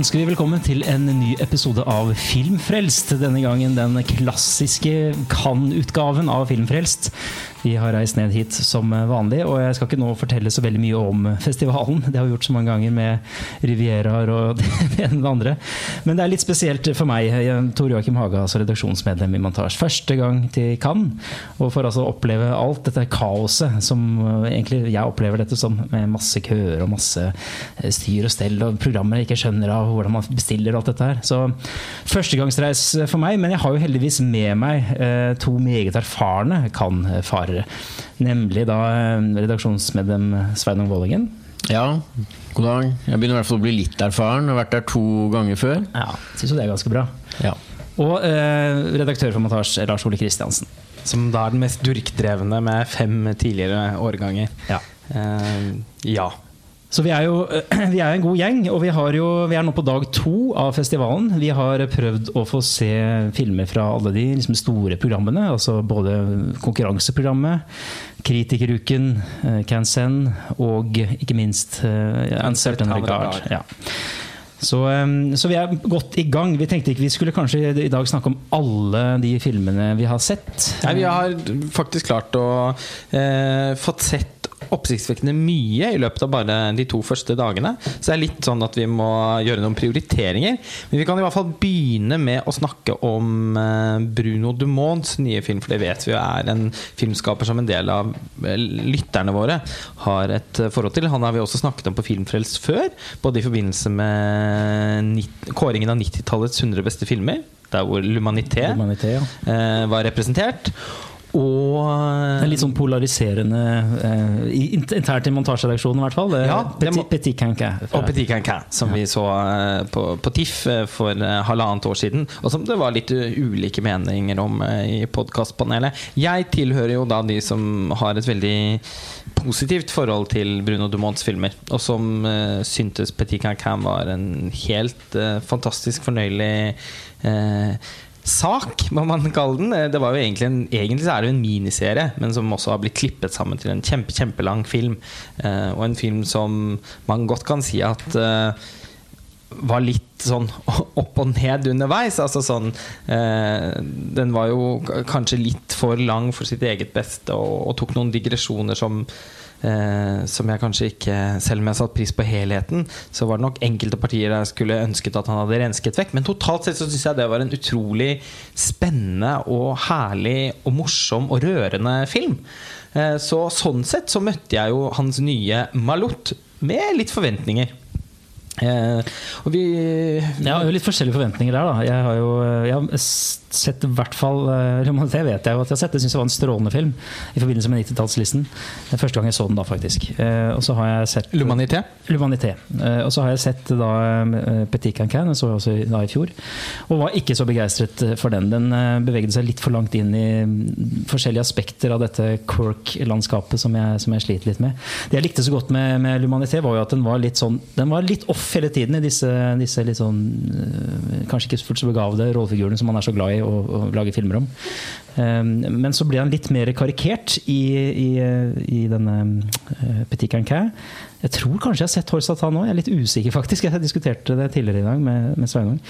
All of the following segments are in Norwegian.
ønsker vi velkommen til en ny episode av Filmfrelst. Denne gangen den klassiske Cannes-utgaven av Filmfrelst. Vi har reist ned hit som vanlig, og jeg skal ikke nå fortelle så veldig mye om festivalen. Det har vi gjort så mange ganger med Rivieraer og det ene og det andre. Men det er litt spesielt for meg, Tor Joakim Haga, altså redaksjonsmedlem i Montasj. Første gang til Cannes, og for altså oppleve alt dette kaoset som egentlig jeg opplever dette som, med masse køer og masse styr og stell og programmer jeg ikke skjønner av hvordan man bestiller alt dette her. Så førstegangsreis for meg, men jeg har jo heldigvis med meg eh, to meget erfarne Cannes-farere lærere. Nemlig da eh, redaksjonsmedlem Sveinung Vålingen. Ja, god dag. Jeg begynner i hvert fall å bli litt erfaren. Jeg har vært der to ganger før. Ja, Syns jo det er ganske bra. Ja. Og eh, redaktør for Montasje, Lars Ole Kristiansen. Som da er den mest durkdrevne med fem tidligere årganger. Ja. Eh, ja. Så vi er jo vi er en god gjeng, og vi, jo, vi, er nå på dag to av festivalen. Vi har prøvd å få se filmer fra alle de liksom, store programmene. altså Både konkurranseprogrammet, Kritikeruken, uh, Can Send og ikke minst uh, Uncertain Regard. Ja. Så, så, vi er godt i gang. Vi tenkte ikke vi skulle kanskje i dag snakke om alle de filmene vi har sett. Nei, Vi har faktisk klart å eh, fått sett oppsiktsvekkende mye i løpet av bare de to første dagene. Så det er litt sånn at vi må gjøre noen prioriteringer. Men vi kan i hvert fall begynne med å snakke om eh, Bruno Dumonts nye film, for det vet vi jo er en filmskaper som en del av eh, lytterne våre har et eh, forhold til. Han har vi også snakket om på Filmfrelst før, både i forbindelse med kåringen av 90-tallets 100 beste filmer, der hvor L'Humanité ja. var representert. Og det er Litt sånn polariserende eh, internt i montasjeredaksjonen, i hvert fall. Ja, Petit, Petit Cancan. Og Petit Cancan, som ja. vi så eh, på, på, TIFF eh, for eh, halvannet år siden. Og som det var litt ulike meninger om i podkastpanelet. Jeg tilhører jo da de som har et veldig positivt forhold til Bruno Dumonts filmer. Og som uh, syntes Petit Cancan var en helt uh, fantastisk fornøyelig uh, sak, må man kalle den. Eh, det var jo egentlig, en, egentlig er det jo en miniserie, men som også har blitt klippet sammen til en kjempe, kjempelang film. Eh, og en film som man godt kan si at eh, var litt sånn opp og ned underveis. Altså sånn eh, Den var jo kanskje litt for lang for sitt eget beste og, og tok noen digresjoner som eh, som jeg kanskje ikke Selv om jeg satte pris på helheten, så var det nok enkelte partier jeg skulle ønsket at han hadde rensket vekk. Men totalt sett så syns jeg det var en utrolig spennende og herlig og morsom og rørende film. Eh, så sånn sett så møtte jeg jo hans nye Malot med litt forventninger. Eh, og vi Jeg har jo litt forskjellige forventninger der, da. Jeg har jo jeg har sett i hvert fall eh, Det vet jeg jo at jeg har sett. Det syns jeg var en strålende film i forbindelse med 90-tallslisten. Første gang jeg så den da, faktisk. Eh, og så har jeg sett L'Humanité? L'Humanité. Eh, og så har jeg sett da Petit Cancan, den så jeg også da i fjor. Og var ikke så begeistret for den. Den bevegde seg litt for langt inn i mm, forskjellige aspekter av dette quirk-landskapet som, som, jeg sliter litt med. Det jeg likte så godt med, med L'Humanité, var jo at den var litt sånn Den var litt off hele tiden i disse, disse litt sånn Kanskje ikke fullt så begavede rollefigurene som man er så glad i å, å lage filmer om. Um, men så ble han litt mer karikert i, i, i denne uh, Petit Cancan. Jeg tror kanskje jeg har sett Horsatan nå. Jeg er litt usikker, faktisk. Jeg diskuterte det tidligere i dag med, med Sveinung.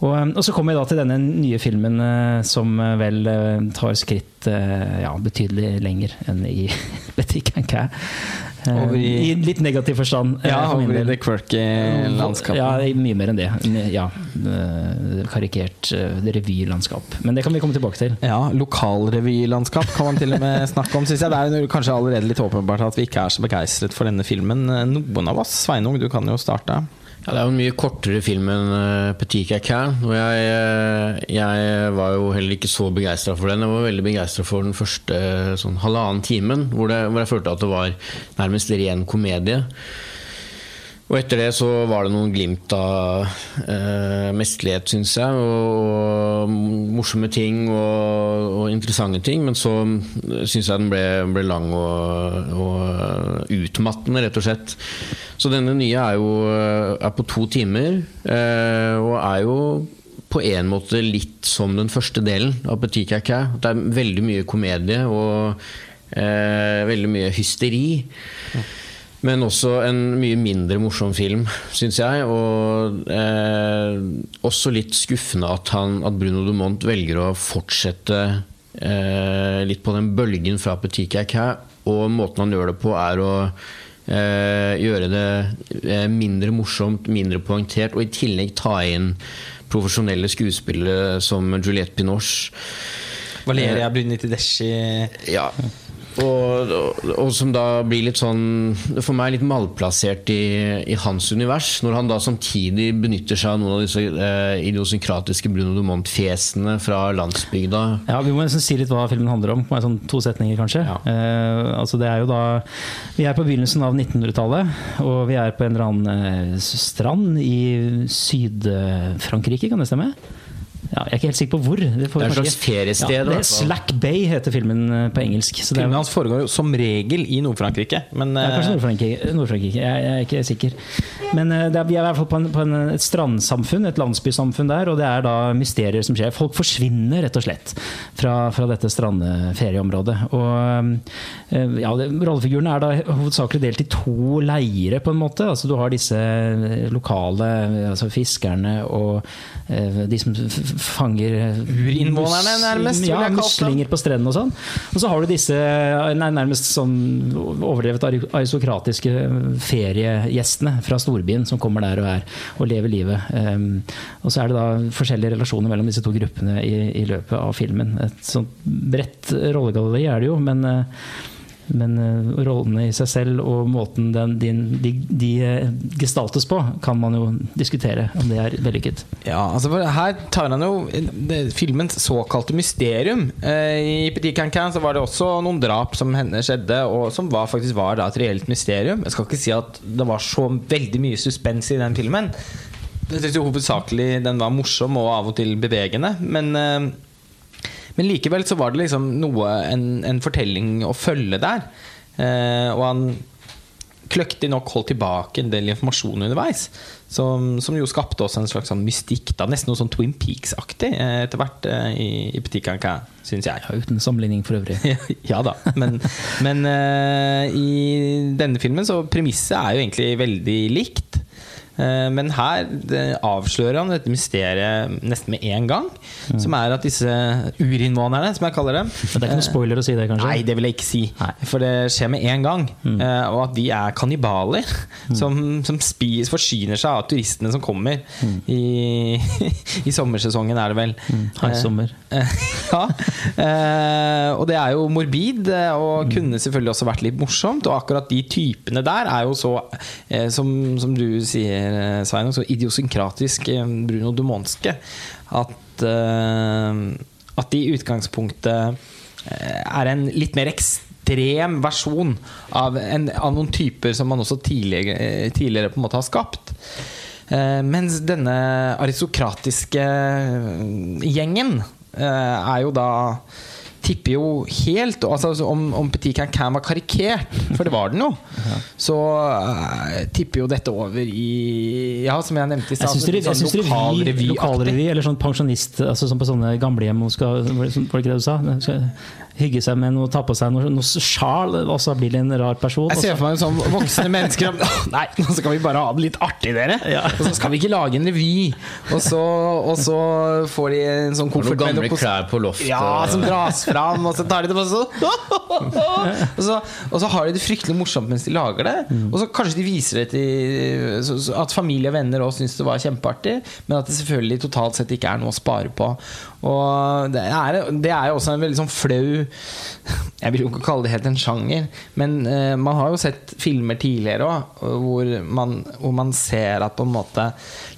Og, um, og, så kommer vi da til denne nye filmen uh, som uh, vel tar skritt ja, betydelig lenger enn i Petit Cancan. I, I, litt negativ forstand. Ja, over i det quirky landskapet. Ja, mye mer enn det. Ja, karikert revylandskap. Men det kan vi komme tilbake til. Ja, Lokalrevylandskap kan man til og med snakke om, syns jeg. Det er kanskje allerede litt åpenbart at vi ikke er så begeistret for denne filmen. Noen av oss. Sveinung, du kan jo starte. Ja, det er jo en mye kortere film enn uh, Petit Cacan. Og jeg, uh, jeg, var jo heller ikke så begeistra for den. Jeg var veldig begeistra for den første uh, sånn halvannen timen, hvor, det, hvor, jeg følte at det var nærmest ren komedie. Og etter det så var det noen glimt av eh, mesterlighet, syns jeg. Og, og, morsomme ting og, og, interessante ting. Men så syns jeg den ble, ble lang og, og, utmattende, rett og slett. Så denne nye er jo er på to timer, eh, og er jo på en måte litt som den første delen av Petit Caca. Det er veldig mye komedie og eh, veldig mye hysteri. Ja. Men også en mye mindre morsom film, syns jeg. Og eh, også litt skuffende at, han, at Bruno Dumont velger å fortsette eh, litt på den bølgen fra Petit Cacao. Og måten han gjør det på, er å eh, gjøre det eh, mindre morsomt, mindre poengtert, og i tillegg ta inn profesjonelle skuespillere som Juliette Binoche. Valeria Bruni Tedeschi Ja. Og, og, og som da blir litt sånn For meg litt malplassert i, i hans univers. Når han da samtidig benytter seg av noen av disse eh, idiosynkratiske Bruno Dumont-fjesene fra landsbygda. Ja, Vi må nesten si litt hva filmen handler om. Sånn to setninger, kanskje. Ja. Eh, altså det er jo da Vi er på begynnelsen av 1900-tallet, og vi er på en eller annen eh, strand i Syd-Frankrike, kan det stemme? Ja, jeg er ikke helt sikker på hvor. Det, får Det er et slags feriested, Ja, det er. Slack Bay heter filmen eh, på engelsk. Så er, Filmen hans foregår jo som regel i Nord-Frankrike. Men ja, kanskje eh, Nord-Frankrike. Nord-Frankrike, jeg, jeg er ikke sikker. Men eh, det er, vi er i hvert fall på, en, på en, et strandsamfunn, et landsbysamfunn der, og det er da mysterier som skjer. Folk forsvinner rett og slett fra, fra dette strandferieområdet. Og ja, det, Rollefigurene er da hovedsakelig delt i to leire, på en måte. Altså Du har disse lokale altså fiskerne og de som fanger eh, Urinnvånerne, nærmest, Ja, muslinger på strendene og sånn. Og så har du disse nei, nærmest sånn overdrevet aristokratiske feriegjestene fra storbyen som kommer der og er og lever livet. Um, og så er det da forskjellige relasjoner mellom disse to gruppene i, i løpet av filmen. Et sånt bredt rollegalleri er det jo, men uh, men uh, rollene i seg selv og måten den, din, de, de uh, gestaltes på, kan man jo diskutere om det er vellykket. Ja, altså Her tar han jo det, filmens såkalte mysterium. Eh, I Petit Cancan så var det også noen drap som henne skjedde, og som var, faktisk var da et reelt mysterium. Jeg skal ikke si at det var så veldig mye suspens i den filmen. Jeg synes jo hovedsakelig den var morsom og av og til bevegende, men eh, men likevel så var det liksom noe, en, en fortelling å følge der. Eh, og han kløktig nok holdt tilbake en del informasjon underveis. Som, som jo skapte også en slags sånn mystikk. da Nesten noe sånn Twin Peaks-aktig eh, etter hvert eh, i, i Petit Cancan, syns jeg. Ja, uten sammenligning for øvrig. ja da. Men, men eh, i denne filmen så premisset er jo egentlig veldig likt. Eh, Men her avslører han dette mysteriet nesten med en gang. Som er at disse urinnvånerne, som jeg kaller dem Men det er ikke noe spoiler å si det, kanskje? Nei, det vil jeg ikke si. Nei. For det skjer med en gang. Mm. og at de er kannibaler som, som spis, forsyner seg av turistene som kommer. I, I sommersesongen, er det vel. Haisommer. Eh, ja. Eh, og det er jo morbid, eh, og kunne selvfølgelig også vært litt morsomt. Og akkurat de typene der er jo så, eh, som, som du sier, Svein, så idiosynkratisk Bruno Dumonske at, eh, at de i utgangspunktet er en litt mer ekstrem versjon av, en, av noen typer som man også tidligere, tidligere på en måte har skapt. Mens denne aristokratiske gjengen er jo da tipper jo helt altså Om, om Petit Cancan var karikert, for det var den jo, så uh, tipper jo dette over i Ja, som jeg nevnte i stad. revy, lokalrevy, eller sånn pensjonist altså sånn på sånne gamlehjem Var det sånn- det ikke det du sa? Skal hygge seg med noe, ta på seg noe, noe sjal, og så blir det en rar person. Jeg ser for meg en sånn voksne mennesker «Åh, Nei, nå skal vi bare ha det litt artig, dere! Og så skal vi ikke lage en revy! Og så, og så får de en sånn koffert noen med gamle klær på loftet. Ja, som dras fram, og så tar de det på så, og så Og så har de det fryktelig morsomt mens de lager det. Og så kanskje de viser det til så, At familie og venner også syns det var kjempeartig, men at det selvfølgelig totalt sett ikke er noe å spare på. Og det er, det er jo også en veldig sånn flau Jeg vil jo ikke kalle det helt en sjanger, men eh, man har jo sett filmer tidligere òg hvor, man- hvor man ser at på en måte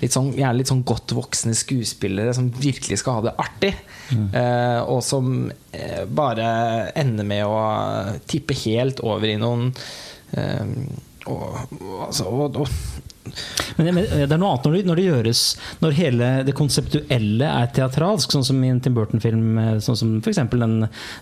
litt sånn, gjerne litt sånn godt voksne skuespillere som virkelig skal ha det artig, eh, og som eh, bare ender med å tippe helt over i noen eh, og, og, altså, og, og, Men, men det er noe annet når det, når det gjøres Når hele det konseptuelle er teatralsk, sånn som i en Tim Burton-film, eh, sånn som f.eks. den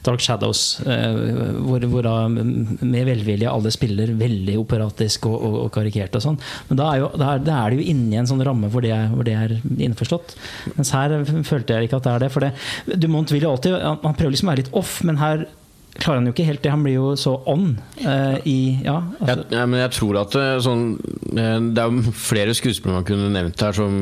Dark Shadows, eh, hvor, hvor da med velvilje alle spiller veldig operatisk og, og, og karikert og sånn. Men da er, jo, da, er, da er det jo inni en sånn ramme hvor det, er, hvor det er innforstått. Mens her følte jeg ikke at det er det. For det, Dumont vil alltid han prøver liksom å være litt off, men her klarer han jo ikke helt det. Han blir jo så on uh, i Ja. Jeg, Altså, ja, men jeg tror at det, sånn, eh, det er jo flere skuespillere man kunne nevnt her som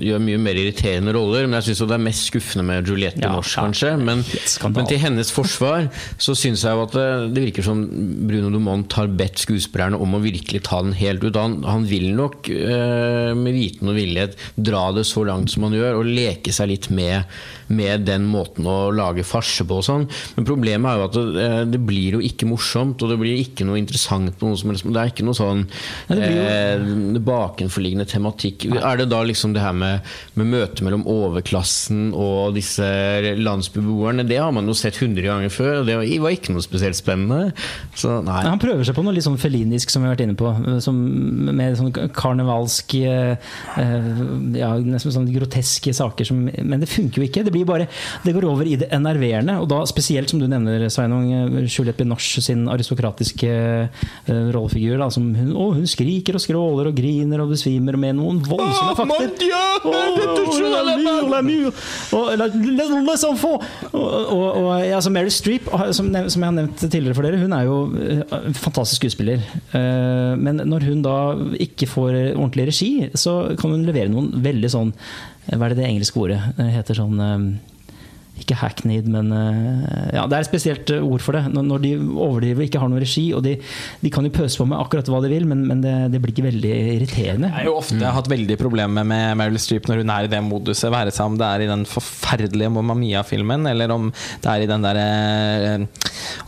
gjør mye mer irriterende roller, men jeg syns det er mest skuffende med Juliette Ja, Norsk, kanskje. Men, men til hennes forsvar så syns jeg jo at det, det virker som Bruno Dumont har bedt skuespillerne om å virkelig ta den helt ut. Han, han vil nok uh, med viten og villighet dra det så langt som han gjør, og leke seg litt med, med den måten å lage farse på og sånn. Men problemet er jo at det, eh, det blir jo ikke morsomt, og det blir ikke noe interessant på noe som. Det er ikke noe sånn Ja, det jo- eh, bakenforliggende tematikk. Er det da liksom det her med, med møtet mellom overklassen og disse landsbybeboerne? Det har man jo sett hundre ganger før, og det var- ikke noe spesielt spennende. Så. Han prøver seg på noe litt sånn felinisk, som vi har vært inne på. Som, med sånn karnevalsk eh, eh, Ja, nesten sånn groteske saker som Men det funker jo ikke. Det blir bare Det går over i det enerverende. Og da spesielt, som du nevner, Sveinung, eh, Juliette Binoche sin aristokratiske uh, rollefigur. Da, som hun, å, hun skriker og skråler og griner og besvimer med noen voldsomme fakter. Og, Mary Streep, som, som jeg har nevnt tidligere for dere, hun er jo eh, en fantastisk skuespiller. Uh, Men når hun da ikke får ordentlig regi, så kan hun levere noen veldig sånn Hva er det det engelske ordet heter? sånn eh, ikke hackneyed, men eh, ja, Det er et spesielt eh, ord for det. Når, når de overdriver, ikke har noen regi, og de, de kan jo pøse på med akkurat hva de vil, men, men det, det blir ikke veldig irriterende. Jeg har jo ofte hatt veldig problemer med Meryl Streep når hun er i det moduset. Være seg om det er i den forferdelige Mamma Mia-filmen, eller om det er i den derre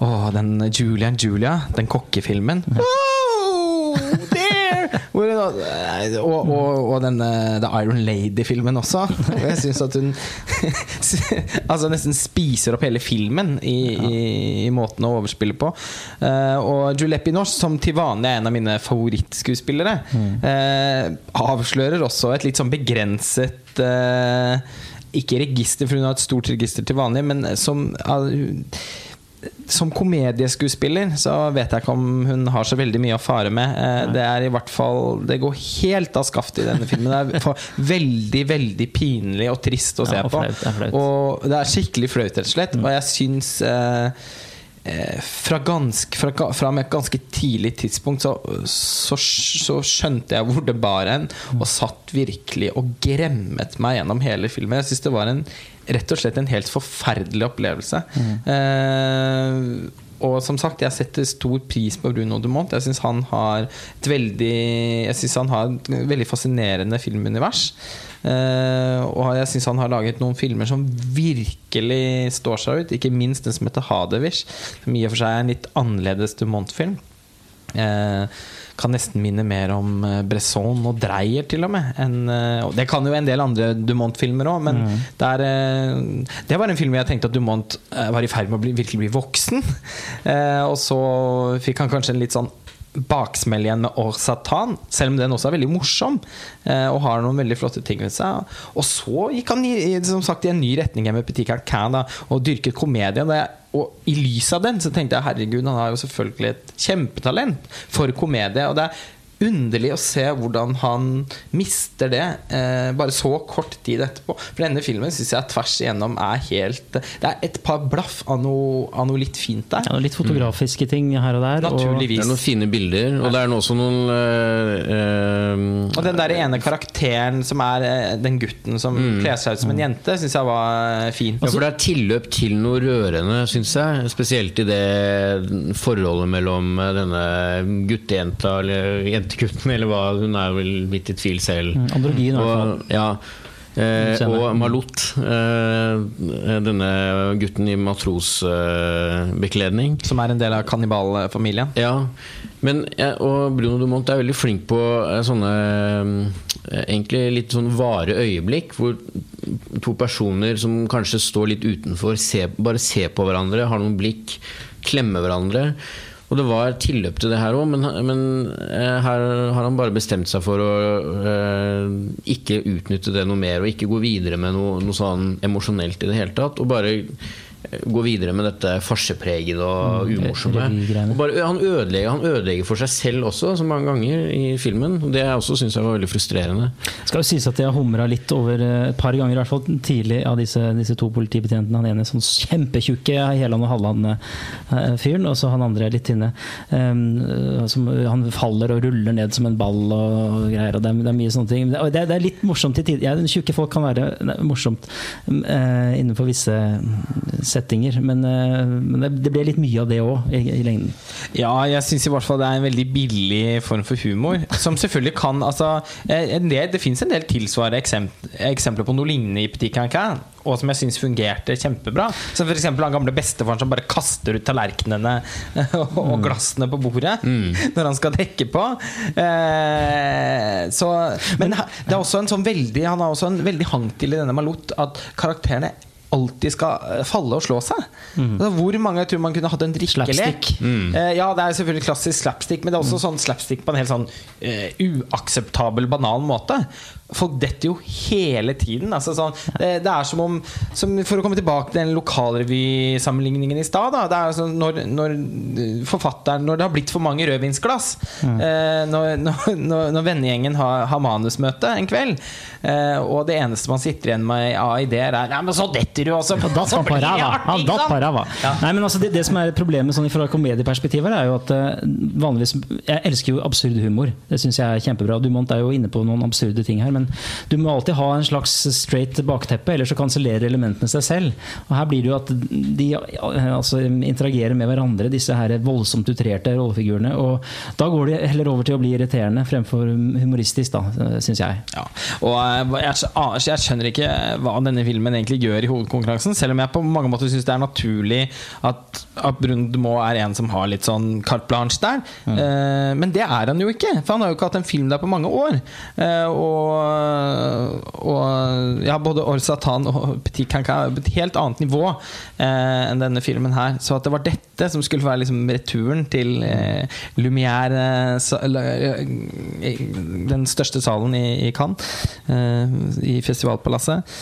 Åh, den Julian Julia, den kokkefilmen. Oh, there! Hvor, og, og, og den eh, The Iron Lady-filmen også. Og Jeg syns at hun altså nesten spiser opp hele filmen i, i, i måten å overspille på. Uh, og Juliette Binoche, som til vanlig er en av mine favorittskuespillere, uh, avslører også et litt sånn begrenset uh, Ikke register, for hun har et stort register til vanlig, men som hun- som komedieskuespiller så vet jeg ikke om hun har så veldig mye å fare med. Eh, Det er i hvert fall Det går helt av skaftet i denne filmen. Det er veldig, veldig pinlig og trist å se Ja, og på. flaut, det. Og det er skikkelig flaut, rett og slett. Og jeg syns eh, eh, fra, ganske, fra, fra et ganske tidlig tidspunkt så, så, så skjønte jeg hvor det bar hen, og satt virkelig og gremmet meg gjennom hele filmen. Jeg syns det var en, rett og slett en helt forferdelig opplevelse. Eh, og som sagt, jeg setter stor pris på Bruno Dumont. Jeg syns han har et veldig Jeg synes han har et veldig fascinerende filmunivers. Uh, og jeg syns han har laget noen filmer som virkelig står seg ut. Ikke minst den som heter Hadewish, som i og for seg er en litt annerledes Dumont-film. Eh, kan nesten minne mer om eh, Bresson og Dreyer, til og med. enn, eh, og det kan jo en del andre Dumont-filmer òg, men det, er, eh, det var en film jeg tenkte at Dumont var i ferd med å bli, virkelig bli voksen. Eh, og så fikk han kanskje en litt sånn baksmell igjen med Or Satan, selv om den også er veldig morsom eh, og har noen veldig flotte ting ved seg. Og så gikk han i, som sagt, i en ny retning med Petit Cancan da, og dyrket komedie. Det- Og i lys av den så tenkte jeg herregud, han har jo selvfølgelig et kjempetalent for komedie. Og det er underlig å se hvordan han mister det eh, bare så kort tid etterpå. For denne filmen syns jeg tvers igjennom er helt Det er et par blaff av noe, av noe litt fint der. Ja, noe litt fotografiske ting her og der. og- Det er noen fine bilder, og det er også noen eh, eh, Og den der ene karakteren som er eh, den gutten som kler seg ut som en jente, syns jeg var fin. Ja, for det er tilløp til noe rørende, syns jeg. Spesielt i det forholdet mellom denne guttejenta, eller jentegutten, eller hva. Hun er vel litt i tvil selv. Mm, androgyn. Og, ja, eh, og Malot, eh, denne gutten i matrosbekledning. Som er en del av kannibalfamilien. Ja, men og Bruno Dumont er veldig flink på eh, sånne eh, Egentlig litt sånn vare øyeblikk hvor to personer som kanskje står litt utenfor, ser, bare ser på hverandre, har noen blikk, klemmer hverandre. Og det var tilløp til det her òg, men, men eh, her har han bare bestemt seg for å eh, ikke utnytte det noe mer, og ikke gå videre med noe, noe sånn emosjonelt i det hele tatt. Og bare gå videre med dette farsepregede og umorsomme. Og bare, han, ødelegger, han ødelegger for seg selv også, så mange ganger i filmen. Det jeg også syns jeg var veldig frustrerende. Skal jo sies at jeg har humra litt over eh, et par ganger, i hvert fall tidlig, av disse, disse to politibetjentene. Han ene sånn kjempetjukke Heland og Halland-fyren, og så han andre litt inne. Um, som, han faller og ruller ned som en ball og greier. og Det er, det er mye sånne ting. Det, det er litt morsomt til tider. Ja, tjukke folk kan være morsomt uh, innenfor visse settinger, men, eh, men det, ble litt mye av det òg, i, i lengden. Ja, jeg syns i hvert fall det er en veldig billig form for humor. Som selvfølgelig kan altså, eh, en del, Det fins en del tilsvarende eksempler, eksempler på noe lignende i Petit Cancan, og som jeg syns fungerte kjempebra. Som f.eks. han gamle bestefaren som bare kaster ut tallerkenene og glassene på bordet når han skal dekke på. Eh, så, men det er også en sånn veldig han har også en veldig hang til i denne Malot at karakterene alltid skal eh, falle og slå seg. Altså, hvor mange tror man kunne hatt en drikkelek? Slapstick. Uh, ja, det er selvfølgelig klassisk slapstick, men det er også sånn slapstick på en helt sånn uh, uakseptabel, banal måte. Folk detter jo hele tiden. Altså, sånn, det, det er som om som For å komme tilbake til den lokalrevysammenligningen i stad. Det er sånn når, når forfatteren Når det har blitt for mange rødvinsglass, eh, når, når, når, vennegjengen har, har manusmøte en kveld, eh, og det eneste man sitter igjen med av ideer, er Ja, men så detter du også! Han datt han på ræva! Han datt på ræva. Nei, men altså det, det som er problemet sånn fra komedieperspektivet, er jo at eh, vanligvis Jeg elsker jo absurd humor. Det syns jeg er kjempebra. Dumont er jo inne på noen absurde ting her, men du må alltid ha en slags straight bakteppe, ellers så kansellerer elementene seg selv. Og her blir det jo at de eh, altså, interagerer med hverandre, disse her voldsomt utrerte rollefigurene. Og da går de heller over til å bli irriterende fremfor humoristisk, da, syns jeg. Ja. Og eh, jeg, jeg, skjønner ikke hva denne filmen egentlig gjør i hovedkonkurransen, selv om jeg på mange måter syns det er naturlig at, at Brundemo er en som har litt sånn carte blanche der. Eh, men det er han jo ikke, for han har jo ikke hatt en film der på mange år. Eh, og, og ja, både Orsatan og Petit Cancan er på et helt annet nivå eh, enn denne filmen her. Så at det var dette som skulle være liksom returen til eh, Lumière, eh, den største salen i, i Cannes, eh, i festivalpalasset.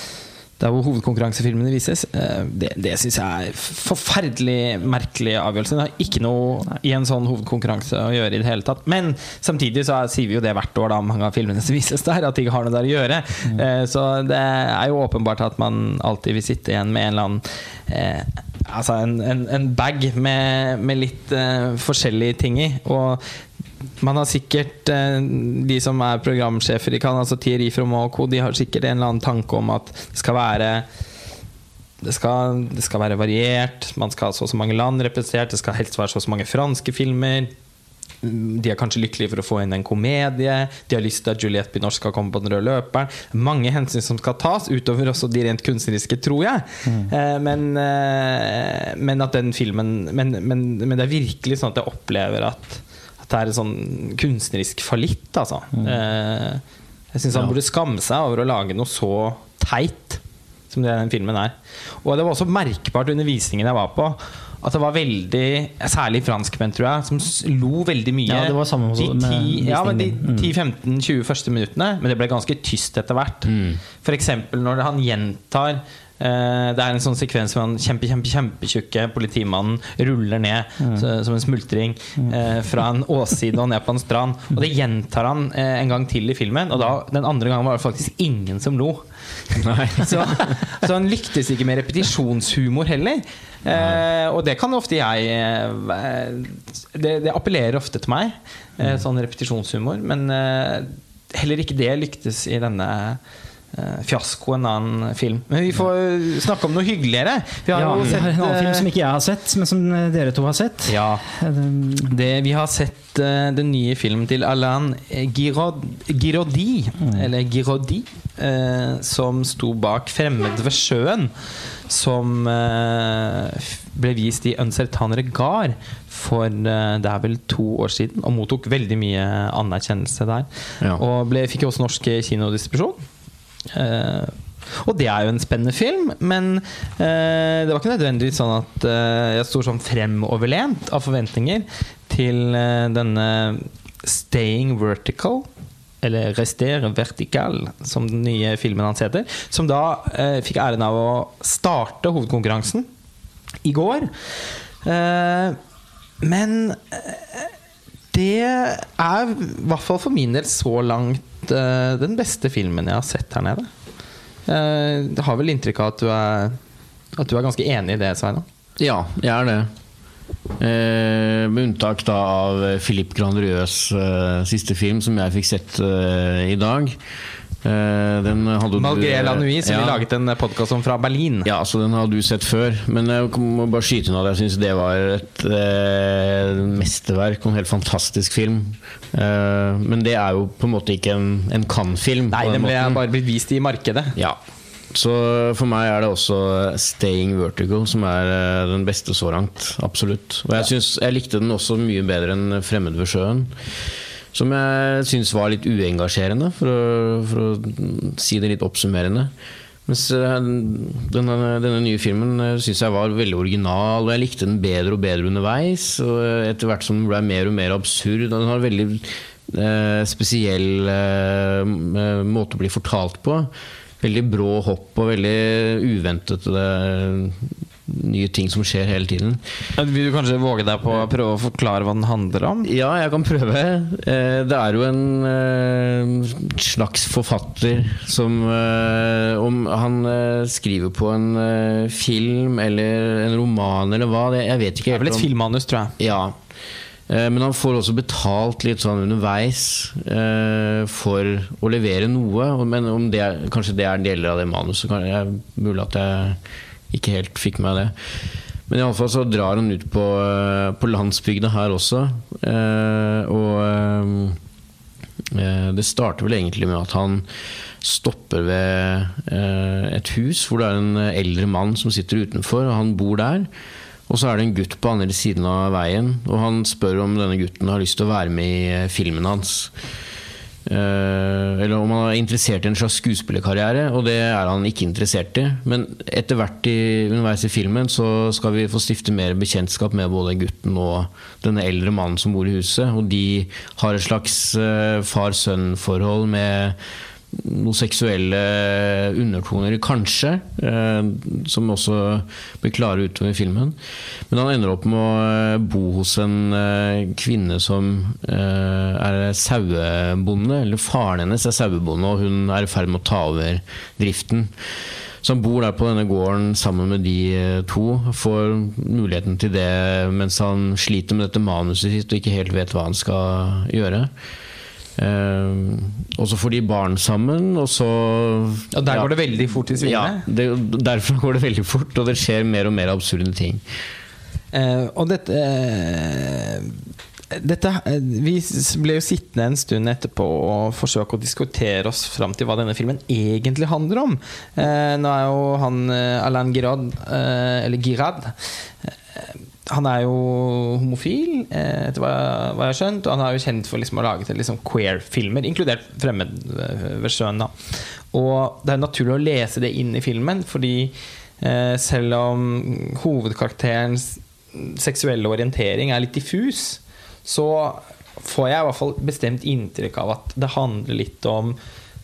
Der hvor hovedkonkurransefilmene vises. Eh, Det, det syns jeg er forferdelig merkelig avgjørelse. Det har ikke noe i en sånn hovedkonkurranse å gjøre i det hele tatt. Men samtidig så sier vi jo det hvert år, da, mange av filmene som vises der, at de ikke har noe der å gjøre. Mm. Så det er jo åpenbart at man alltid vil sitte igjen med en eller annen eh, Altså en, en, en bag med, med litt eh, forskjellige ting i. Og man har sikkert eh, De som er programsjefer i Cannes, altså Thierry Froment og co., de har sikkert en eller annen tanke om at det skal være det skal, det skal være variert, man skal ha så og så mange land representert, det skal helst være så og så mange franske filmer. De er kanskje lykkelige for å få inn en komedie. De har lyst til at Juliette Binoche skal komme på den røde løperen. Mange hensyn som skal tas, utover også de rent kunstneriske, tror jeg. Mm. Men, eh, men at den filmen men, men, men det er virkelig sånn at jeg opplever at det er en sånn kunstnerisk fallitt, altså. Mm. Jeg syns han Ja. burde skamme seg over å lage noe så teit som det den filmen er. Og det var også merkbart under visningen jeg var på, at det var veldig Særlig franskmenn, tror jeg, som lo veldig mye. Ja, det var samme de også med ti- ja. 10-15-20 første minuttene. Men det ble ganske tyst etter hvert. For eksempel når han gjentar eh, det er en sånn sekvens hvor han kjempe, kjempe, kjempetjukke politimannen ruller ned så, som en smultring eh, fra en åsside og ned på en strand. Og det gjentar han eh, en gang til i filmen, og da, den andre gangen var det faktisk ingen som lo. så, så han lyktes ikke med repetisjonshumor heller. Eh, og det kan ofte jeg eh, det, det appellerer ofte til meg, eh, sånn repetisjonshumor. Men eh, heller ikke det lyktes i denne eh, fiaskoen annen film. Men vi får snakke om noe hyggeligere. Vi har Ja, jo sett en annen film eh, som ikke jeg har sett, men som eh, dere to har sett. ja, Eh, det, vi har sett uh, den nye filmen til Alain Giraud, mm. eller Giraudi, uh, som sto bak 'Fremmed ved sjøen', som uh, ble vist i Uncertain Regard for eh, det er vel to år siden, og mottok veldig mye anerkjennelse der. Ja. Og ble, fikk også norsk kinodistribusjon. Eh, og det er jo en spennende film, men eh, det var ikke nødvendigvis sånn at eh, jeg sto sånn fremoverlent av forventninger til denne Staying Vertical. Eller Rester Vertical, som den nye filmen hans heter. Som da eh, fikk æren av å starte hovedkonkurransen. i går. Eh, men det er i hvert fall for min del så langt eh, den beste filmen jeg har sett her nede. Eh, Jeg har vel inntrykk av at du er, at du er ganske enig i det, Sveinung? Ja, jeg er det. Eh, med unntak da av Philip Grandrieux eh, siste film, som jeg fikk sett eh, i dag. Eh, den hadde Malgré la som ja. vi laget en podkast om fra Berlin. Ja, så den har du sett før. Men jeg må bare skyte inn at jeg syns det var et eh, mesterverk og en helt fantastisk film. Eh, men det er jo på en måte ikke en, en Cannes-film. Nei, den ble måten. bare blitt vist i markedet. Ja. Så for meg er det også 'Staying Vertigo' som er eh, den beste så langt. Absolutt. Og jeg, synes, jeg likte den også mye bedre enn 'Fremmed ved sjøen'. Som jeg syns var litt uengasjerende, for å, for å si det litt oppsummerende. Mens eh, denne, denne nye filmen syns jeg var veldig original, og jeg likte den bedre og bedre underveis. Og etter hvert som den ble mer og mer absurd. og Den har en veldig eh, spesiell eh, måte å bli fortalt på. Veldig brå hopp og veldig uventede eh, nye ting som skjer hele tiden. Vil du kanskje våge deg på å prøve å forklare hva den handler om? Ja, jeg kan prøve. Eh, Det er jo en eh, slags forfatter som eh, Om han skriver på en film eller en roman eller hva, jeg vet ikke Det er vel et filmmanus, tror jeg. Ja. Men han får også betalt litt sånn underveis eh, for å levere noe. Men om det kanskje det er deler av det manuset. Det er mulig at jeg ikke helt fikk med det. Men iallfall så drar han ut på, eh, på landsbygda her også. eh, Og eh, eh, det starter vel egentlig med at han stopper ved eh, et hus hvor det er en eldre mann som sitter utenfor, og han bor der. Og så er det en gutt på andre siden av veien, og han spør om denne gutten har lyst til å være med i eh, filmen hans. Eh, eller om han er interessert i en slags skuespillerkarriere, og det er han ikke interessert i. Men etter hvert i, underveis i filmen så skal vi få stifte mer bekjentskap med både gutten og denne eldre mannen som bor i huset. Og de har et slags eh, far-sønn-forhold med noen seksuelle undertoner, kanskje, eh, som også blir klare utover filmen. Men han ender opp med å eh, bo hos en eh, kvinne som er sauebonde, eller faren hennes er sauebonde, og hun er i ferd med å ta over driften. Så han bor der på denne gården sammen med de to. Får muligheten til det mens han sliter med dette manuset sitt og ikke helt vet hva han skal gjøre. Eh, og så får de barn sammen, og så Og der ja. går det veldig fort i Ja, det, derfor går det veldig fort, og det skjer mer og mer absurde ting. Eh, og dette eh, dette, vi ble jo sittende en stund etterpå og forsøke å diskutere oss fram til hva denne filmen egentlig handler om. Eh, nå er jo han Alain Girard, eh, eller Girard eh, Han er jo homofil, eh, etter hva, hva jeg har skjønt. Og han er jo kjent for liksom å lage til liksom queer-filmer, inkludert 'Fremmed ved sjøen'. da. Og det er naturlig å lese det inn i filmen, fordi eh, selv om hovedkarakterens seksuelle orientering er litt diffus, så får jeg i hvert fall bestemt inntrykk av at det handler litt om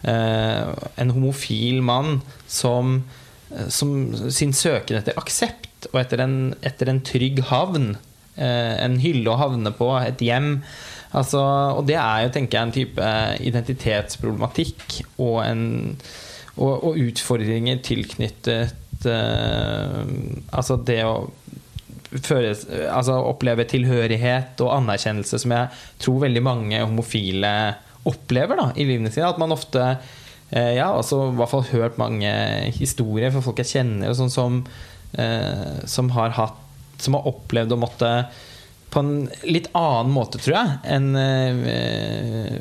eh, en homofil mann som, eh, som sin søken etter aksept og etter en, etter en trygg havn. Eh, en hylle å havne på, et hjem. Altså, og det er jo, tenker jeg, en type identitetsproblematikk og, en, og, og utfordringer tilknyttet uh, Altså det å føle, altså oppleve tilhørighet og anerkjennelse som jeg tror veldig mange homofile opplever da, i livene sine. At man ofte uh, Ja, altså i hvert fall hørt mange historier fra folk jeg kjenner, og sånn som, eh, som har hatt Som har opplevd å måtte på en litt annen måte, tror jeg, enn eh,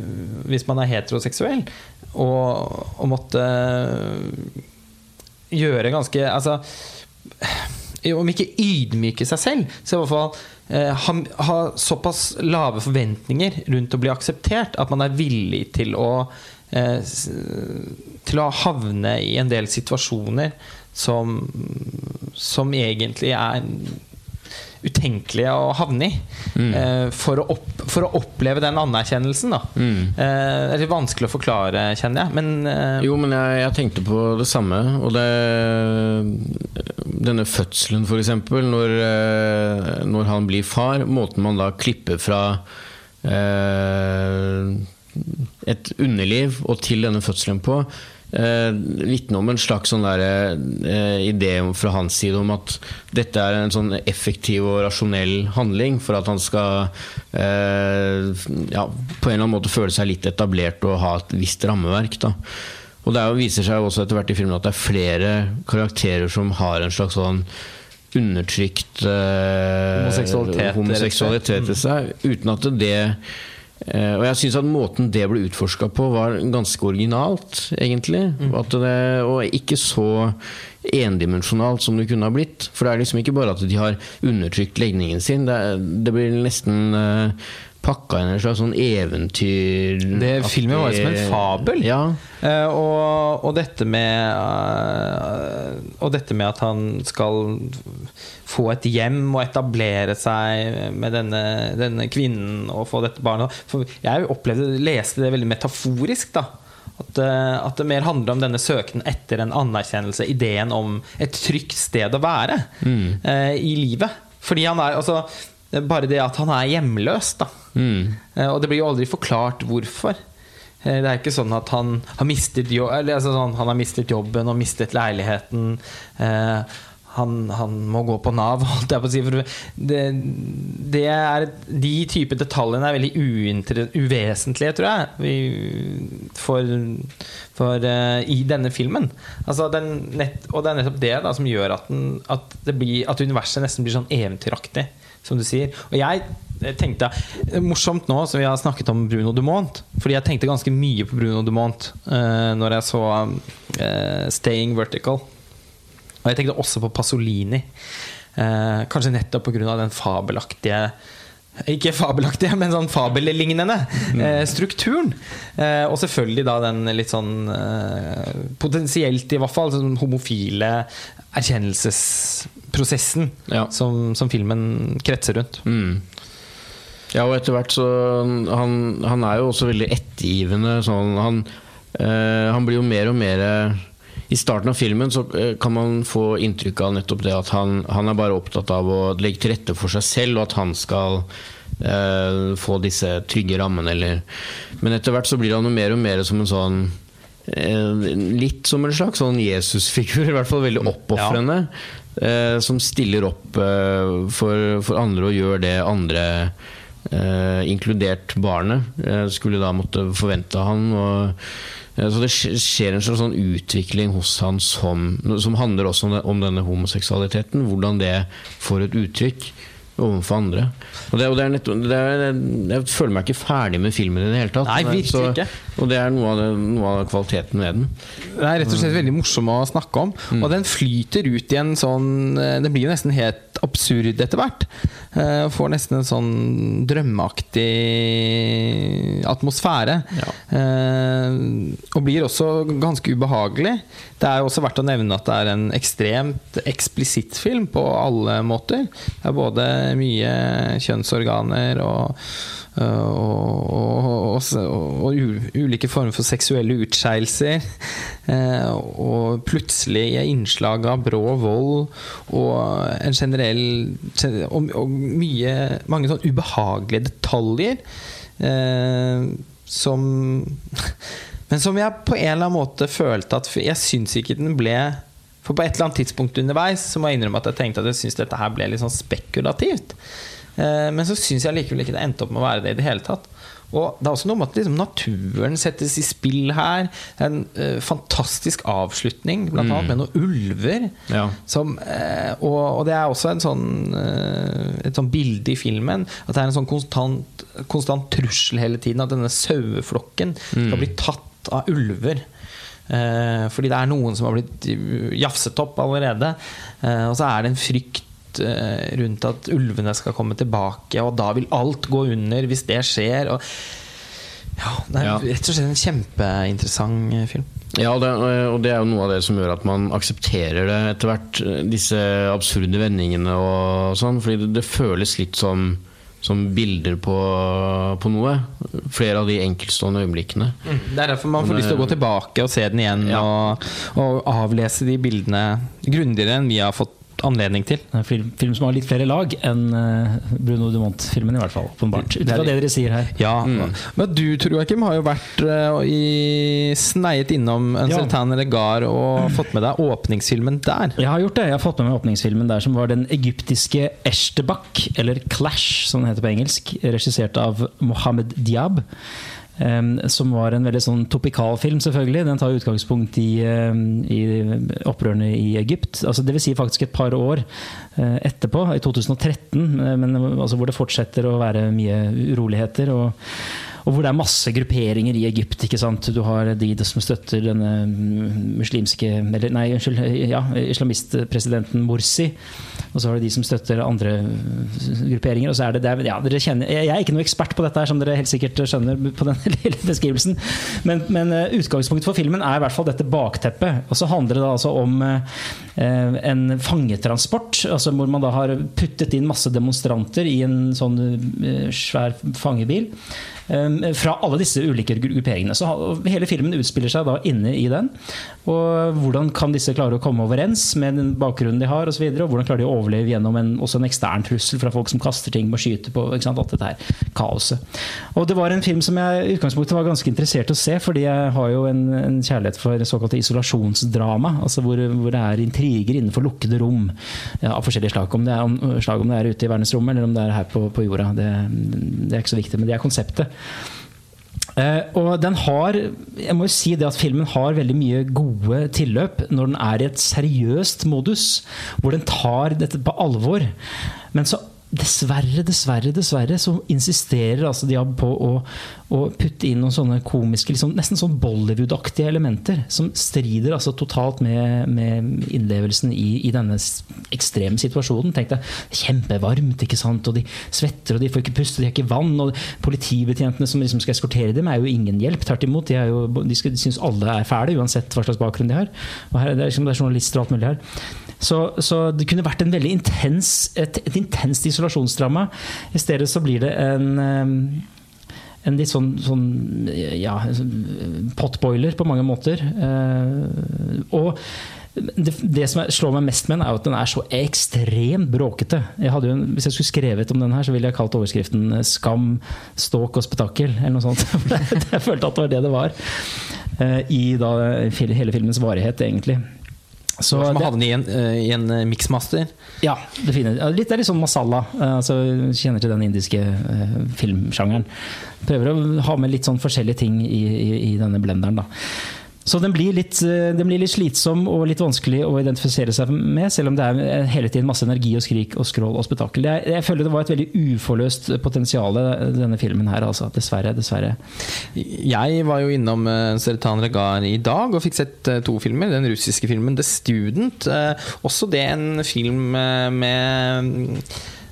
hvis man er heteroseksuell. Og, og måtte gjøre ganske Altså om ikke ydmyke seg selv, så i hvert fall eh, ha, ha såpass lave forventninger rundt å bli akseptert at man er villig til å eh, til å havne i en del situasjoner som, som egentlig er utenkelige å havne i. Eh, for, å opp, for å oppleve den anerkjennelsen, da. Mm. Eh, det er litt vanskelig å forklare, kjenner jeg. Men eh, Jo, men jeg, jeg tenkte på det samme, og det denne fødselen, f.eks. Når, når han blir far. Måten man da klipper fra eh, et underliv og til denne fødselen på, eh, vitne om en slags sånn der, eh, idé fra hans side om at dette er en sånn effektiv og rasjonell handling for at han skal eh, ja, på en eller annen måte føle seg litt etablert og ha et visst rammeverk. Da. Og det jo, viser seg også etter hvert i filmen at det er flere karakterer som har en slags sånn undertrykt eh, Homoseksualitet, homoseksualitet i seg, uten at det og jeg syns at måten det ble utforska på, var ganske originalt, egentlig. At det, og ikke så endimensjonalt som det kunne ha blitt. For det er liksom ikke bare at de har undertrykt legningen sin, det, er- det blir nesten uh, pakka inn en slags sånn eventyr Det Filmen var jo som en fabel. Ja. Uh, og, og, dette med uh, Og dette med at han skal få et hjem og etablere seg med denne, denne kvinnen og få dette barnet For Jeg opplevde, leste det veldig metaforisk. da at, eh, at det mer handler om denne søken etter en anerkjennelse, ideen om et trygt sted å være eh, i livet. Fordi han er altså det er Bare det at han er hjemløs, da. Mm. Eh, Og det blir jo aldri forklart hvorfor. Eh, Det er ikke sånn at han har mistet, jo eller, altså sånn, han har mistet jobben og mistet leiligheten. Eh, han, han må gå på Nav, holdt jeg på å si. For det, det er, de type detaljene er veldig uvesentlige, tror jeg, vi- for, for, uh, i denne filmen. Altså, den nett, og det er nettopp det da, som gjør at, den, at, det blir, at universet nesten blir sånn eventyraktig, som du sier. Og jeg tenkte eh, Morsomt nå som vi har snakket om Bruno Dumont, fordi jeg tenkte ganske mye på Bruno Dumont uh, når jeg så uh, 'Staying Vertical'. Og jeg tenkte også på Pasolini. Uh, kanskje nettopp pga. den fabelaktige ikke fabelaktige, men sånn fabellignende eh, strukturen. Eh, og selvfølgelig da den litt sånn eh, Potensielt, i hvert fall, sånn homofile erkjennelsesprosessen Ja. som, som filmen kretser rundt. Mm. Ja, og etter hvert så Han, han er jo også veldig ettergivende. Sånn, han, eh, han blir jo mer og mer I starten av filmen så eh, kan man få inntrykk av nettopp det at han, han er bare opptatt av å legge til rette for seg selv, og at han skal eh, få disse trygge rammene, eller Men etter hvert så blir han jo mer og mer som en sånn eh, Litt som en slags sånn Jesusfigur, i hvert fall veldig oppofrende. Eh, som stiller opp eh, for, for andre og gjør det andre eh, inkludert barnet, eh, skulle da måtte forvente han. Og, så det skjer en slags sånn utvikling hos han som, som handler også om, det, om denne homoseksualiteten. Hvordan det får et uttrykk overfor andre. Og det, og det er det er, jeg føler meg ikke ferdig med filmen i det hele tatt. Nei, virkelig Så- ikke. Og det er noe av, det, noe av kvaliteten ved den. Det er rett og slett veldig morsom å snakke om. Og den flyter ut i en sånn Det blir jo nesten helt absurd etter hvert. Eh, Får nesten en sånn drømmeaktig atmosfære. Eh, Og blir også ganske ubehagelig. Det er også verdt å nevne at det er en ekstremt eksplisitt film på alle måter. Det er både mye kjønnsorganer og og, og, og, og ulike former for seksuelle utskeielser. Eh, og plutselige innslag av brå vold og en generell Og, og mye, mange sånn ubehagelige detaljer eh, som Men som jeg på en eller annen måte følte at Jeg syns ikke den ble For på et eller annet tidspunkt underveis Så må jeg innrømme at jeg tenkte at jeg syns dette her ble litt sånn spekulativt. Eh, Men så syns jeg likevel ikke det endte opp med å være det i det hele tatt. Og det er også noe med at liksom, naturen settes i spill her. Er en uh, fantastisk avslutning, blant annet med noen ulver. Ja. Som, uh, og, og det er også en sånn, uh, et sånn bilde i filmen. At det er en sånn konstant, konstant trussel hele tiden. At denne saueflokken skal bli tatt av ulver. Fordi det er noen som har blitt jafset opp allerede. Og så er det en frykt eh, rundt at ulvene skal komme tilbake, og da vil alt gå under hvis det skjer. Og, ja, det er Ja. rett og slett en kjempeinteressant eh, film. Ja, og det, og det er jo noe av det som gjør at man aksepterer det etter hvert. Disse absurde vendingene og sånn. Fordi det, det føles litt som, som bilder på, på noe. Flere av de enkeltstående øyeblikkene. Det er derfor man får Men, lyst til å gå tilbake og se den igjen Ja. og, og avlese de bildene grundigere enn vi har fått anledning til. En film, film som har litt flere lag enn eh, Bruno Dumont-filmen, i hvert fall. Åpenbart. Ut Det fra det dere sier her. Ja, Men du Tor Joakim har jo vært uh, i, sneiet innom En Ja. Sultan Regar og fått med deg åpningsfilmen der. Jeg har gjort det. Jeg har fått med meg åpningsfilmen der, som var den egyptiske Eshtebak, eller Clash, som den heter på engelsk, regissert av Mohammed Diab. Som var en veldig sånn topikal film, selvfølgelig. Den tar utgangspunkt i, i opprørene i Egypt. Altså, vil si faktisk et par år eh, etterpå, i 2013, eh, men altså, hvor det fortsetter å være mye uroligheter. og og hvor det er masse grupperinger i Egypt. ikke sant? Du har de som støtter denne muslimske eller Nei, unnskyld. ja, Islamistpresidenten Morsi. Og så har du de som støtter andre grupperinger. og så er det, det er, ja, dere kjenner, Jeg er ikke noe ekspert på dette, her, som dere helt sikkert skjønner på den lille beskrivelsen. Men, men eh, utgangspunktet for filmen er i hvert fall dette bakteppet. Og så handler det altså om eh, en fangetransport. altså Hvor man da har puttet inn masse demonstranter i en sånn eh, svær fangebil. Um, fra alle disse ulike grupperingene. Så Hele filmen utspiller seg da inne i den. Og Hvordan kan disse klare å komme overens med den bakgrunnen de har, og, så videre, og hvordan klarer de å overleve gjennom en, også en ekstern trussel fra folk som kaster ting og skyter på ikke sant, alt dette her kaoset. Og Det var en film som jeg i utgangspunktet var ganske interessert å se, fordi jeg har jo en, en kjærlighet for såkalte isolasjonsdrama. altså hvor, hvor det er intriger innenfor lukkede rom ja, av forskjellige slag. Om det, er, om, slag. om det er ute i verdensrommet eller om det er her på, på jorda. Det, det er ikke så viktig, men det er konseptet. Eh, og den har Jeg må jo si det at filmen har veldig mye gode tilløp når den er i et seriøst modus, hvor den tar dette på alvor. Men så dessverre, dessverre, dessverre så insisterer altså Diab på å, å putte inn noen sånne komiske, liksom, nesten sånn Bollywood-aktige elementer, som strider altså totalt med, med innlevelsen i, i denne ekstreme situasjonen. Tenk deg, kjempevarmt, ikke sant, og de svetter, og de får ikke puste, de har ikke vann, og politibetjentene som liksom skal eskortere dem, er jo ingen hjelp. Tvert imot, de, jo, de syns alle er fæle, uansett hva slags bakgrunn de har. Og her, det, er liksom, det er journalister og alt mulig her. Så, så det kunne vært intens, et, et intenst isolasjonsdrama. I stedet så blir det en en litt sånn, sånn ja, potboiler på mange måter. Eh, og det, det som slår meg mest med den, er at den er så ekstremt bråkete. Jeg jo hvis jeg skulle skrevet om den her, så ville jeg kalt overskriften 'Skam, ståk og spetakkel'. Eller noe sånt. jeg følte at det var det det var. eh, I da hele filmens varighet, egentlig. Så Som det- havne i en, eh, i en eh, mixmaster. ja, definitivt. Litt, det er litt sånn masala. eh, Altså, kjenner til den indiske filmsjangeren. Prøver å ha med litt sånn forskjellige ting i, i, i denne blenderen. Da. Så den blir, litt, eh, den blir litt slitsom og litt vanskelig å identifisere seg med, selv om det er eh, hele tiden masse energi og skrik og skrål og spetakkel. Jeg, jeg føler det var et veldig uforløst potensial denne filmen her, altså. Dessverre. Dessverre. Jeg var jo innom Seretan Regar i dag og fikk sett eh, to filmer. Den russiske filmen 'The Student'. eh, også det en film eh, med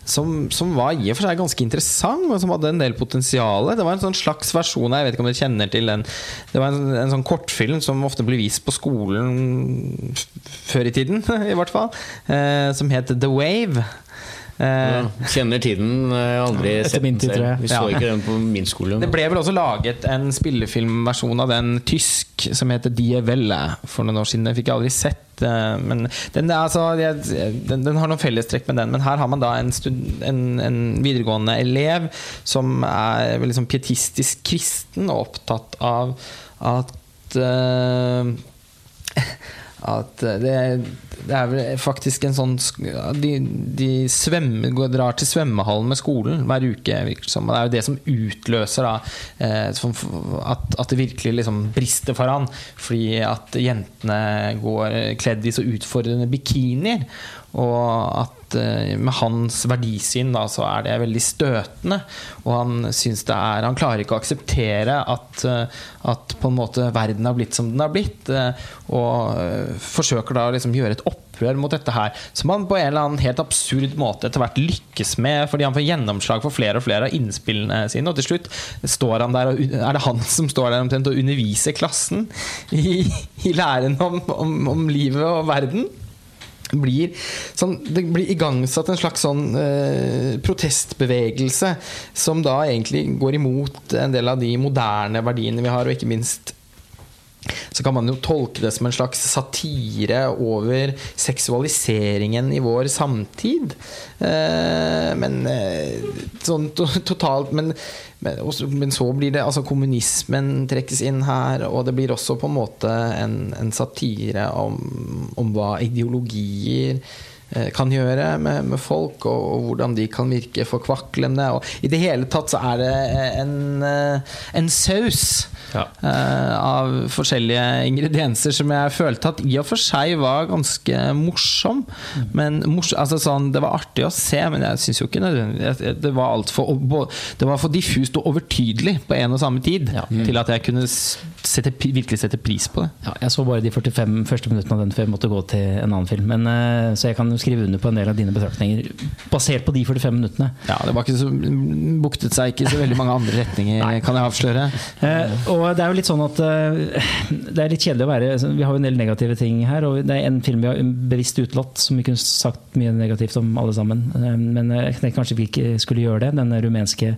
som, som var i og for seg ganske interessant, og som hadde en del potensial. Det var en sånn slags versjon Jeg vet ikke om dere kjenner til den. Det var en, en sånn kortfilm som ofte ble vist på skolen før i tiden, i hvert fall. eh, som het The Wave. Eh, Ja, kjenner tiden. Har aldri sett den selv. Vi så Ja. ikke den på min skole. Det ble vel også laget en spillefilmversjon av den tysk som heter Die Welle for noen år siden. Den fikk jeg aldri sett. Eh, Men den, altså, den, den har noen fellestrekk med den. Men her har man da en, stud, en, en videregående elev som er sånn pietistisk kristen og opptatt av at uh, at det, det er vel faktisk en sånn De, de svømmer, drar til svømmehallen med skolen hver uke. Liksom. det er jo det som utløser da, eh, at, at det virkelig liksom brister for han. Fordi at jentene går kledd i så utfordrende bikinier. Og at eh, med hans verdisyn da, så er det veldig støtende. Og han syns det er Han klarer ikke å akseptere at, eh, at på en måte verden har blitt som den har blitt. eh, Og eh, forsøker da å liksom gjøre et opprør mot dette her. Som han på en eller annen helt absurd måte etter hvert lykkes med, fordi han får gjennomslag for flere og flere av innspillene sine. Og til slutt står han der og er det han som står der omtrent og underviser klassen i, i læren om, om, om livet og verden blir sånn, Det blir igangsatt en slags sånn eh, protestbevegelse som da egentlig går imot en del av de moderne verdiene vi har, og ikke minst så kan man jo tolke det som en slags satire over seksualiseringen i vår samtid. Eh, men eh, sånn totalt men, men, men, så blir det altså Kommunismen trekkes inn her, og det blir også på en måte en, en satire om, om hva ideologier kan gjøre med, med folk, og, og, hvordan de kan virke forkvaklende. Og I det hele tatt så er det en, eh, en saus ja. uh, av forskjellige ingredienser som jeg følte at i og for seg var ganske morsom. Mm. Men mors altså sånn, Det var artig å se, men jeg syns jo ikke nødvendig Det var altfor Det var for diffust og overtydelig på en og samme tid ja. mm. til at jeg kunne sette, virkelig sette pris på det. Ja, jeg så bare de 45 første minuttene av den før jeg måtte gå til en annen film. Men, uh, så jeg kan skrive under på en del av dine betraktninger basert på de 45 minuttene. Ja, det var ikke så, buktet seg ikke så veldig mange andre retninger, kan jeg avsløre. Uh, og det er jo litt sånn at uh, det er litt kjedelig å være Vi har jo en del negative ting her, og det er en film vi har bevisst utelatt, som vi kunne sagt mye negativt om alle sammen. men jeg tenkte kanskje vi ikke skulle gjøre det. Den rumenske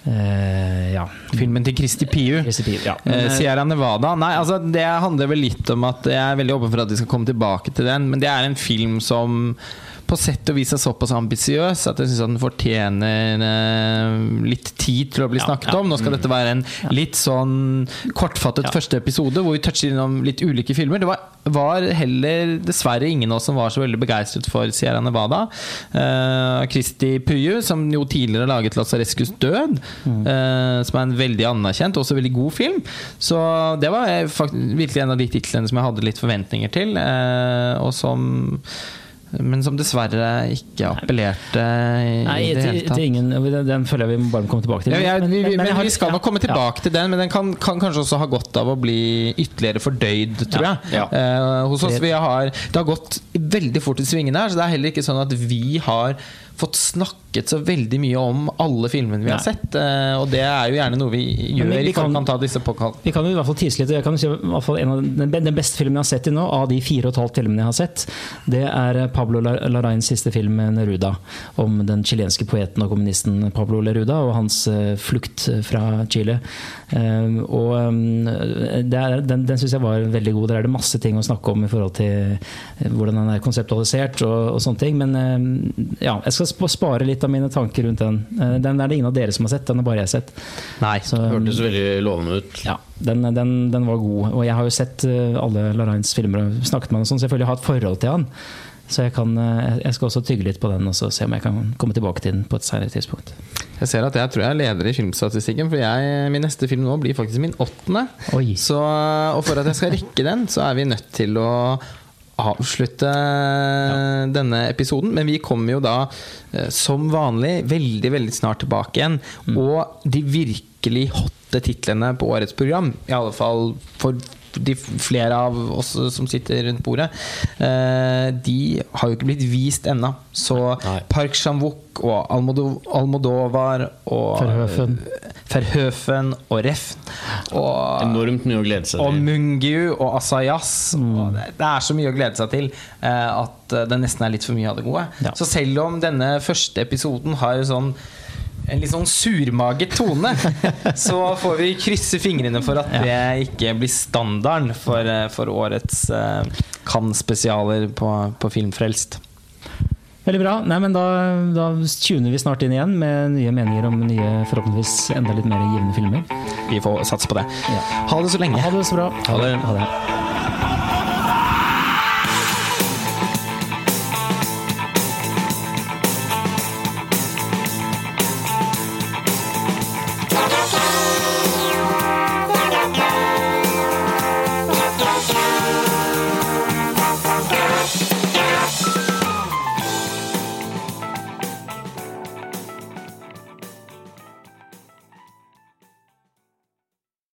Uh, ja. Filmen til Kristi Piu. Ja. Uh, Sierra Nevada. Nei, altså Det handler vel litt om at jeg er veldig åpen for at vi skal komme tilbake til den. Men det er en film som på sett og vis er såpass ambisiøs at jeg syns den fortjener eh, litt tid til å bli snakket ja. om. Nå skal dette være en litt sånn kortfattet ja. første episode hvor vi toucher innom litt ulike filmer. Det var, var heller dessverre ingen av oss som var så veldig begeistret for Sierra Nevada. Uh, Christy Puyu, som jo tidligere laget 'Lasarescus død', mm. uh, som er en veldig anerkjent og også veldig god film. Så det var virkelig en av de titlene som jeg hadde litt forventninger til, uh, og som men som dessverre ikke appellerte i Nei, det hele tatt. Til ingen, den føler jeg vi bare må komme tilbake til. Ja, jeg, vi, men, men, men, vi skal nok komme tilbake ja. til den, men den kan, kan, kanskje også ha godt av å bli ytterligere fordøyd, tror jeg. Ja, uh, hos oss, har, Det har gått veldig fort i svingene her, så det er heller ikke sånn at vi har fått snakket så veldig mye om alle filmene vi har sett. Eh, og det er jo gjerne noe vi gjør vi, vi kan, kan ta disse påkall. Vi kan jo i hvert fall tise litt. Jeg kan si, en av den, den beste filmen jeg har sett i nå, av de fire og et halvt filmene jeg har sett, det er Pablo Larrains siste film, 'Neruda'. Om den chilenske poeten og kommunisten Pablo Leruda og hans flukt fra Chile. Og er, den, den syns jeg var veldig god. Der er det masse ting å snakke om i forhold til hvordan den er konseptualisert og, og sånne ting. Men ja, jeg skal spare litt av mine tanker rundt den. Eh, den er det ingen av dere som har sett, den har bare jeg sett. Nei, så, Hørtes veldig lovende ut. Ja, den, den, den, var god. Og jeg har jo sett eh, alle Larains filmer og snakket med den, så jeg så selvfølgelig har et forhold til han. Så jeg, kan, eh, jeg, skal også tygge litt på den og se om jeg kan komme tilbake til den på et senere tidspunkt. Jeg ser at jeg tror jeg er leder i filmstatistikken, for jeg, min neste film nå blir faktisk min åttende. Så, og for at jeg skal rekke den, så er vi nødt til å avslutte ja. denne episoden. Men vi kommer jo da eh, som vanlig veldig veldig snart tilbake igjen. Mm. Og de virkelig hotte titlene på årets program, i alle fall for de flere av oss som sitter rundt bordet, eh, de har jo ikke blitt vist ennå. Så Nei. Park Chan-wook og Almodovar og Verhøfen, Verhøfen og Ref og, Enormt mye å glede seg til. Og Mungiu og Asayas. Og det, det, er så mye å glede seg til eh, at det nesten er litt for mye av det gode. Ja. Så selv om denne første episoden har sånn en litt sånn surmaget tone, så får vi krysse fingrene for at det ikke blir standarden for, eh, for årets uh, Cannes-spesialer på, på Filmfrelst. Veldig bra. Nei, men da, da tuner vi snart inn igjen med nye meninger om nye, forhåpentligvis enda litt mer givende filmer. Vi får satse på det. Ja. Ha det så lenge. Ha det så bra. Ha det. Ha det.